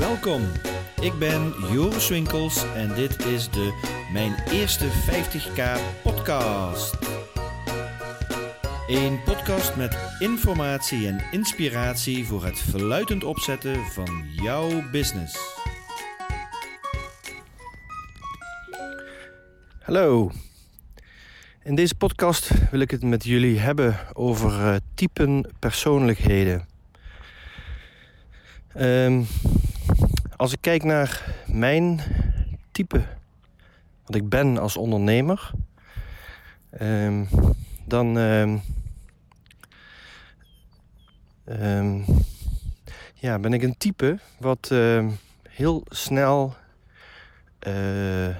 Welkom, ik ben Joris Winkels en dit is de Mijn Eerste 50k podcast. Een podcast met informatie en inspiratie voor het verluidend opzetten van jouw business. Hallo. In deze podcast wil ik het met jullie hebben over uh, typen persoonlijkheden. Um, als ik kijk naar mijn type, wat ik ben als ondernemer, um, dan um, ja, ben ik een type wat heel snel uh,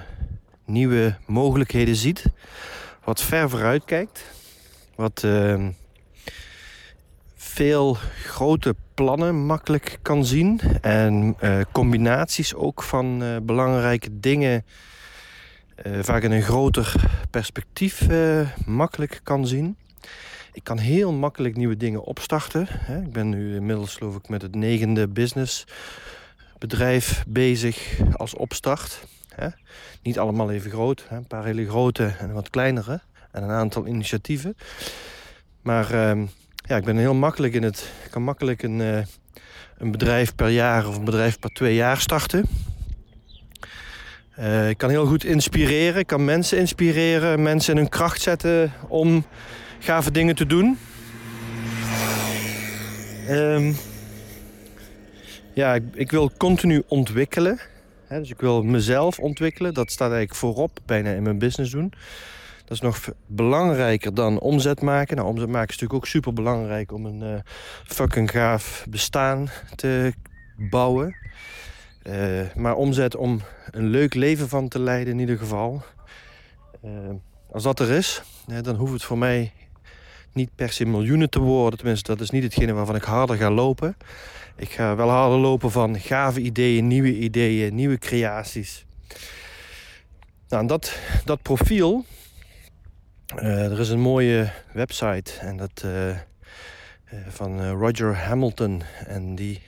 nieuwe mogelijkheden ziet, wat ver vooruit kijkt, wat veel grote plannen makkelijk kan zien. En uh, combinaties ook van uh, belangrijke dingen uh, vaak in een groter perspectief makkelijk kan zien. Ik kan heel makkelijk nieuwe dingen opstarten. Hè. Ik ben nu inmiddels geloof ik met het negende businessbedrijf bezig als opstart. Hè. Niet allemaal even groot. Hè. Een paar hele grote en wat kleinere. En een aantal initiatieven. Maar ehm, ja, ik ben heel makkelijk in het. Kan makkelijk een, uh, een bedrijf per jaar of een bedrijf per twee jaar starten. Uh, ik kan heel goed inspireren. Ik kan mensen inspireren, mensen in hun kracht zetten om gave dingen te doen. Um, ja, ik, ik, wil continu ontwikkelen. Hè, dus ik wil mezelf ontwikkelen. Dat staat eigenlijk voorop bijna in mijn business doen. Dat is nog belangrijker dan omzet maken. Nou, omzet maken is natuurlijk ook super belangrijk om een uh, fucking gaaf bestaan te bouwen. Uh, maar omzet om een leuk leven van te leiden in ieder geval. Uh, als dat er is, dan hoeft het voor mij niet per se miljoenen te worden. Tenminste, dat is niet hetgene waarvan ik harder ga lopen. Ik ga wel harder lopen van gave ideeën, nieuwe ideeën, nieuwe creaties. Nou, dat, dat profiel, er is een mooie website en dat, uh, uh, van Roger Hamilton. En die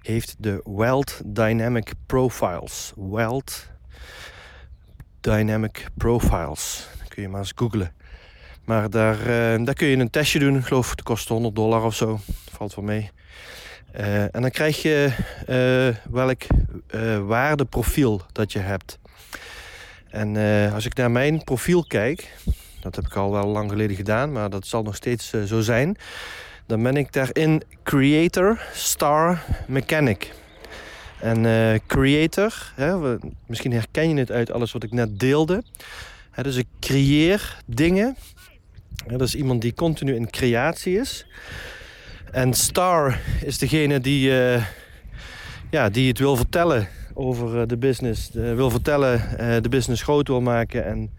heeft de Weld Dynamic Profiles. Weld Dynamic Profiles. Kun je maar eens googlen. Maar daar, daar kun je een testje doen. Ik geloof het kost 100 dollar of zo. Valt wel mee. en dan krijg je welk waardeprofiel dat je hebt. En als ik naar mijn profiel kijk, dat heb ik al wel lang geleden gedaan, maar dat zal nog steeds uh, zo zijn. Dan ben ik daarin creator, star, mechanic. En uh, creator, hè, misschien herken je het uit alles wat ik net deelde. Hè, dus ik creëer dingen. Hè, dat is iemand die continu in creatie is. En star is degene die, uh, ja, die het wil vertellen over de business. wil vertellen, de business groot wil maken en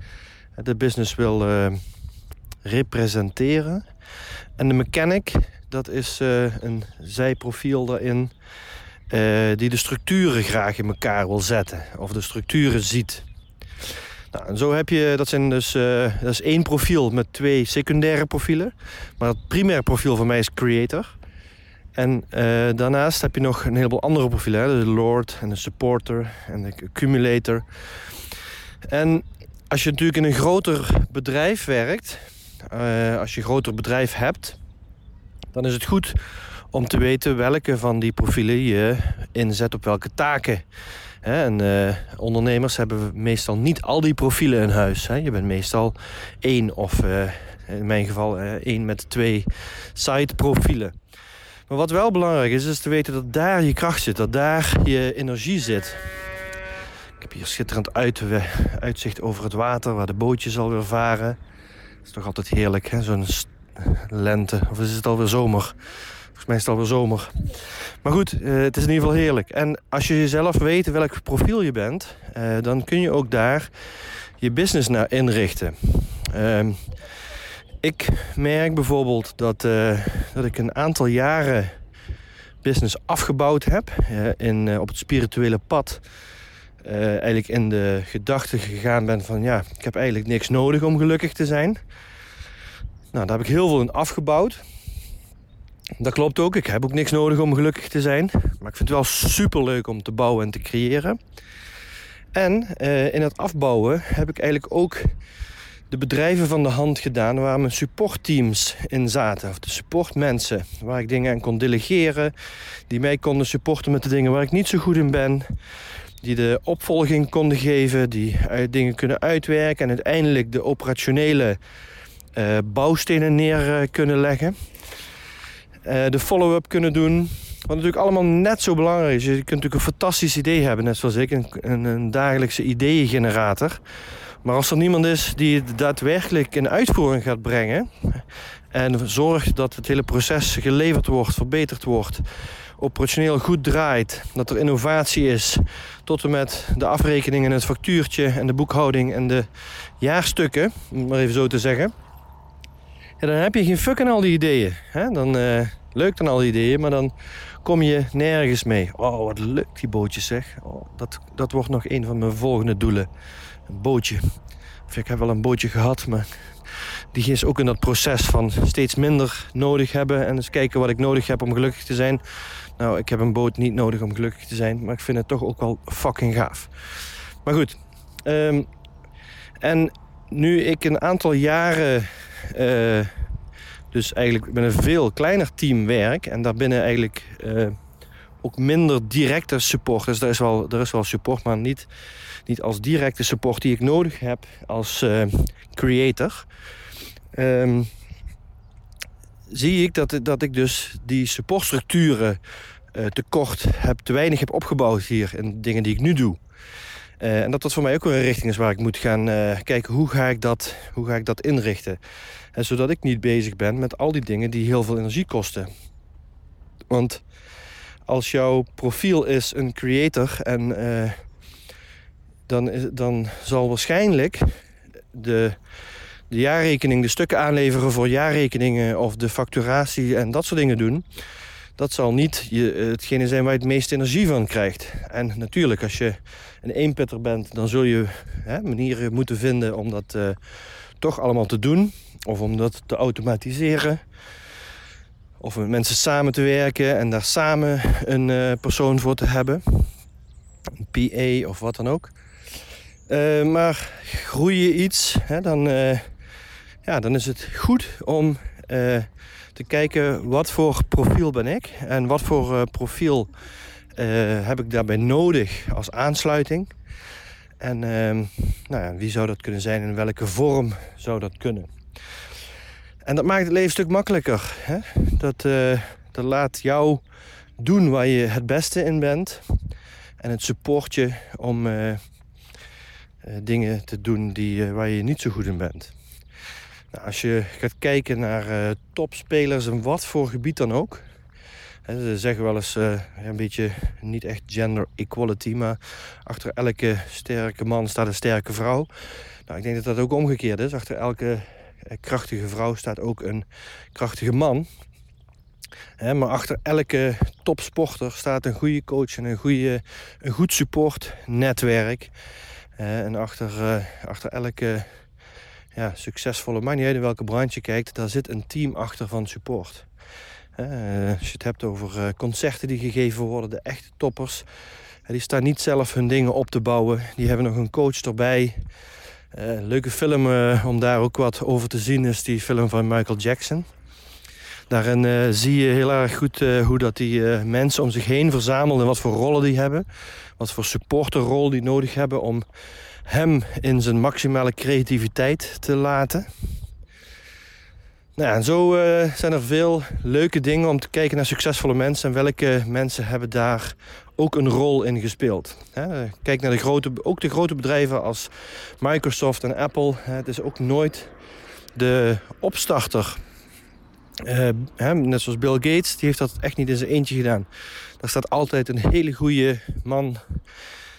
de business wil uh, representeren. En de mechanic, dat is uh, een zijprofiel daarin... Uh, die de structuren graag in elkaar wil zetten. Of de structuren ziet. Nou, en zo heb je, dat, zijn dus, dat is één profiel met twee secundaire profielen. Maar het primaire profiel van mij is creator. En daarnaast heb je nog een heleboel andere profielen. Hè? De lord en de supporter en de accumulator. En als je natuurlijk in een groter bedrijf werkt, uh, als je een groter bedrijf hebt, dan is het goed om te weten welke van die profielen je inzet op welke taken. En uh, ondernemers hebben meestal niet al die profielen in huis. Je bent meestal één of uh, in mijn geval één met twee site profielen. Maar wat wel belangrijk is, is te weten dat daar je kracht zit, dat daar je energie zit heb hier schitterend uit, uitzicht over het water waar de bootjes alweer varen. Het is toch altijd heerlijk, hè? Zo'n lente. Of is het alweer zomer? Volgens mij is het alweer zomer. Maar goed, eh, het is in ieder geval heerlijk. En als je jezelf weet welk profiel je bent, eh, dan kun je ook daar je business naar inrichten. Uh, ik merk bijvoorbeeld dat, uh, dat ik een aantal jaren business afgebouwd heb in, op het spirituele pad uh, eigenlijk in de gedachte gegaan ben van ja, ik heb eigenlijk niks nodig om gelukkig te zijn. Nou, daar heb ik heel veel in afgebouwd. Dat klopt ook. Ik heb ook niks nodig om gelukkig te zijn. Maar ik vind het wel super leuk om te bouwen en te creëren. En uh, in het afbouwen heb ik eigenlijk ook de bedrijven van de hand gedaan waar mijn supportteams in zaten. Of de supportmensen. Waar ik dingen aan kon delegeren. Die mij konden supporten met de dingen waar ik niet zo goed in ben. Die de opvolging konden geven. Die dingen kunnen uitwerken. En uiteindelijk de operationele uh, bouwstenen neer uh, kunnen leggen. De follow-up kunnen doen. Wat natuurlijk allemaal net zo belangrijk is. Je kunt natuurlijk een fantastisch idee hebben, net zoals ik. Een, een, een dagelijkse ideeëngenerator. Maar als er niemand is die het daadwerkelijk in uitvoering gaat brengen... en zorgt dat het hele proces geleverd wordt, verbeterd wordt... operationeel goed draait, dat er innovatie is... tot en met de afrekening en het factuurtje en de boekhouding en de jaarstukken... om maar even zo te zeggen... Ja, dan heb je geen fuck aan al die ideeën. Hè? Dan, uh, leuk dan al die ideeën, maar dan kom je nergens mee. Oh, wat leuk die bootjes zeg. Oh, dat, dat wordt nog een van mijn volgende doelen. Een bootje. Ik heb wel een bootje gehad, maar die is ook in dat proces van steeds minder nodig hebben. En eens kijken wat ik nodig heb om gelukkig te zijn. Nou, ik heb een boot niet nodig om gelukkig te zijn. Maar ik vind het toch ook wel fucking gaaf. Maar goed. Um, en nu ik een aantal jaren... Uh, dus eigenlijk met een veel kleiner team werk. En daarbinnen eigenlijk uh, ook minder directe support. Dus er is wel, er is wel support, maar niet niet als directe support die ik nodig heb als uh, creator. Um, zie ik dat, dat ik dus die supportstructuren uh, te kort heb, te weinig heb opgebouwd hier in dingen die ik nu doe. Uh, en dat dat voor mij ook een richting is waar ik moet gaan kijken hoe ga ik dat, hoe ga ik dat inrichten. En zodat ik niet bezig ben met al die dingen die heel veel energie kosten. Want als jouw profiel is een creator en uh, dan, dan zal waarschijnlijk de, de jaarrekening, de stukken aanleveren voor jaarrekeningen of de facturatie en dat soort dingen doen. Dat zal niet je, hetgene zijn waar je het meeste energie van krijgt. En natuurlijk, als je een eenpitter bent, dan zul je hè, manieren moeten vinden om dat uh, toch allemaal te doen. Of om dat te automatiseren. Of met mensen samen te werken en daar samen een uh, persoon voor te hebben. Een PA of wat dan ook. Uh, maar groei je iets, hè, dan, uh, ja, dan is het goed om te kijken wat voor profiel ben ik en wat voor profiel heb ik daarbij nodig als aansluiting. En ehm, nou ja, wie zou dat kunnen zijn en in welke vorm zou dat kunnen. En dat maakt het leven een stuk makkelijker. Hè? Dat, dat laat jou doen waar je het beste in bent. En het support je om uh, dingen te doen die, waar je niet zo goed in bent. Nou, als je gaat kijken naar topspelers in wat voor gebied dan ook. Hè, ze zeggen wel eens een beetje niet echt gender equality, maar achter elke sterke man staat een sterke vrouw. Nou, ik denk dat dat ook omgekeerd is. Achter elke krachtige vrouw staat ook een krachtige man. Maar achter elke topsporter staat een goede coach en een, goede, een goed supportnetwerk. En achter, uh, achter elke ja, succesvolle, maakt niet in welke branche je kijkt, daar zit een team achter van support. Uh, als je het hebt over concerten die gegeven worden, de echte toppers, die staan niet zelf hun dingen op te bouwen. Die hebben nog een coach erbij. Leuke film om daar ook wat over te zien is die film van Michael Jackson. Daarin zie je heel erg goed hoe dat die mensen om zich heen verzamelen en wat voor rollen die hebben wat voor supporterrol die nodig hebben om hem in zijn maximale creativiteit te laten. Nou en zo uh, zijn er veel leuke dingen om te kijken naar succesvolle mensen en welke mensen hebben daar ook een rol in gespeeld. Hè, kijk naar de grote, ook de grote bedrijven als Microsoft en Apple. Het is ook nooit de opstarter hè, net zoals Bill Gates, die heeft dat echt niet in zijn eentje gedaan. Daar staat altijd een hele goede man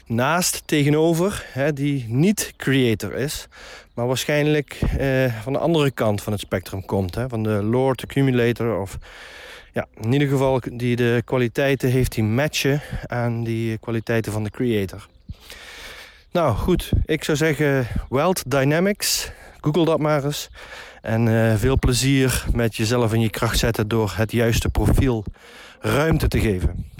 naast tegenover, hè, die niet creator is, maar waarschijnlijk uh, van de andere kant van het spectrum komt. Hè, van de Lord Accumulator of ja, in ieder geval die de kwaliteiten heeft die matchen aan die kwaliteiten van de creator. Nou goed, ik zou zeggen Wealth Dynamics Google dat maar eens. En veel plezier met jezelf in je kracht zetten door het juiste profiel ruimte te geven.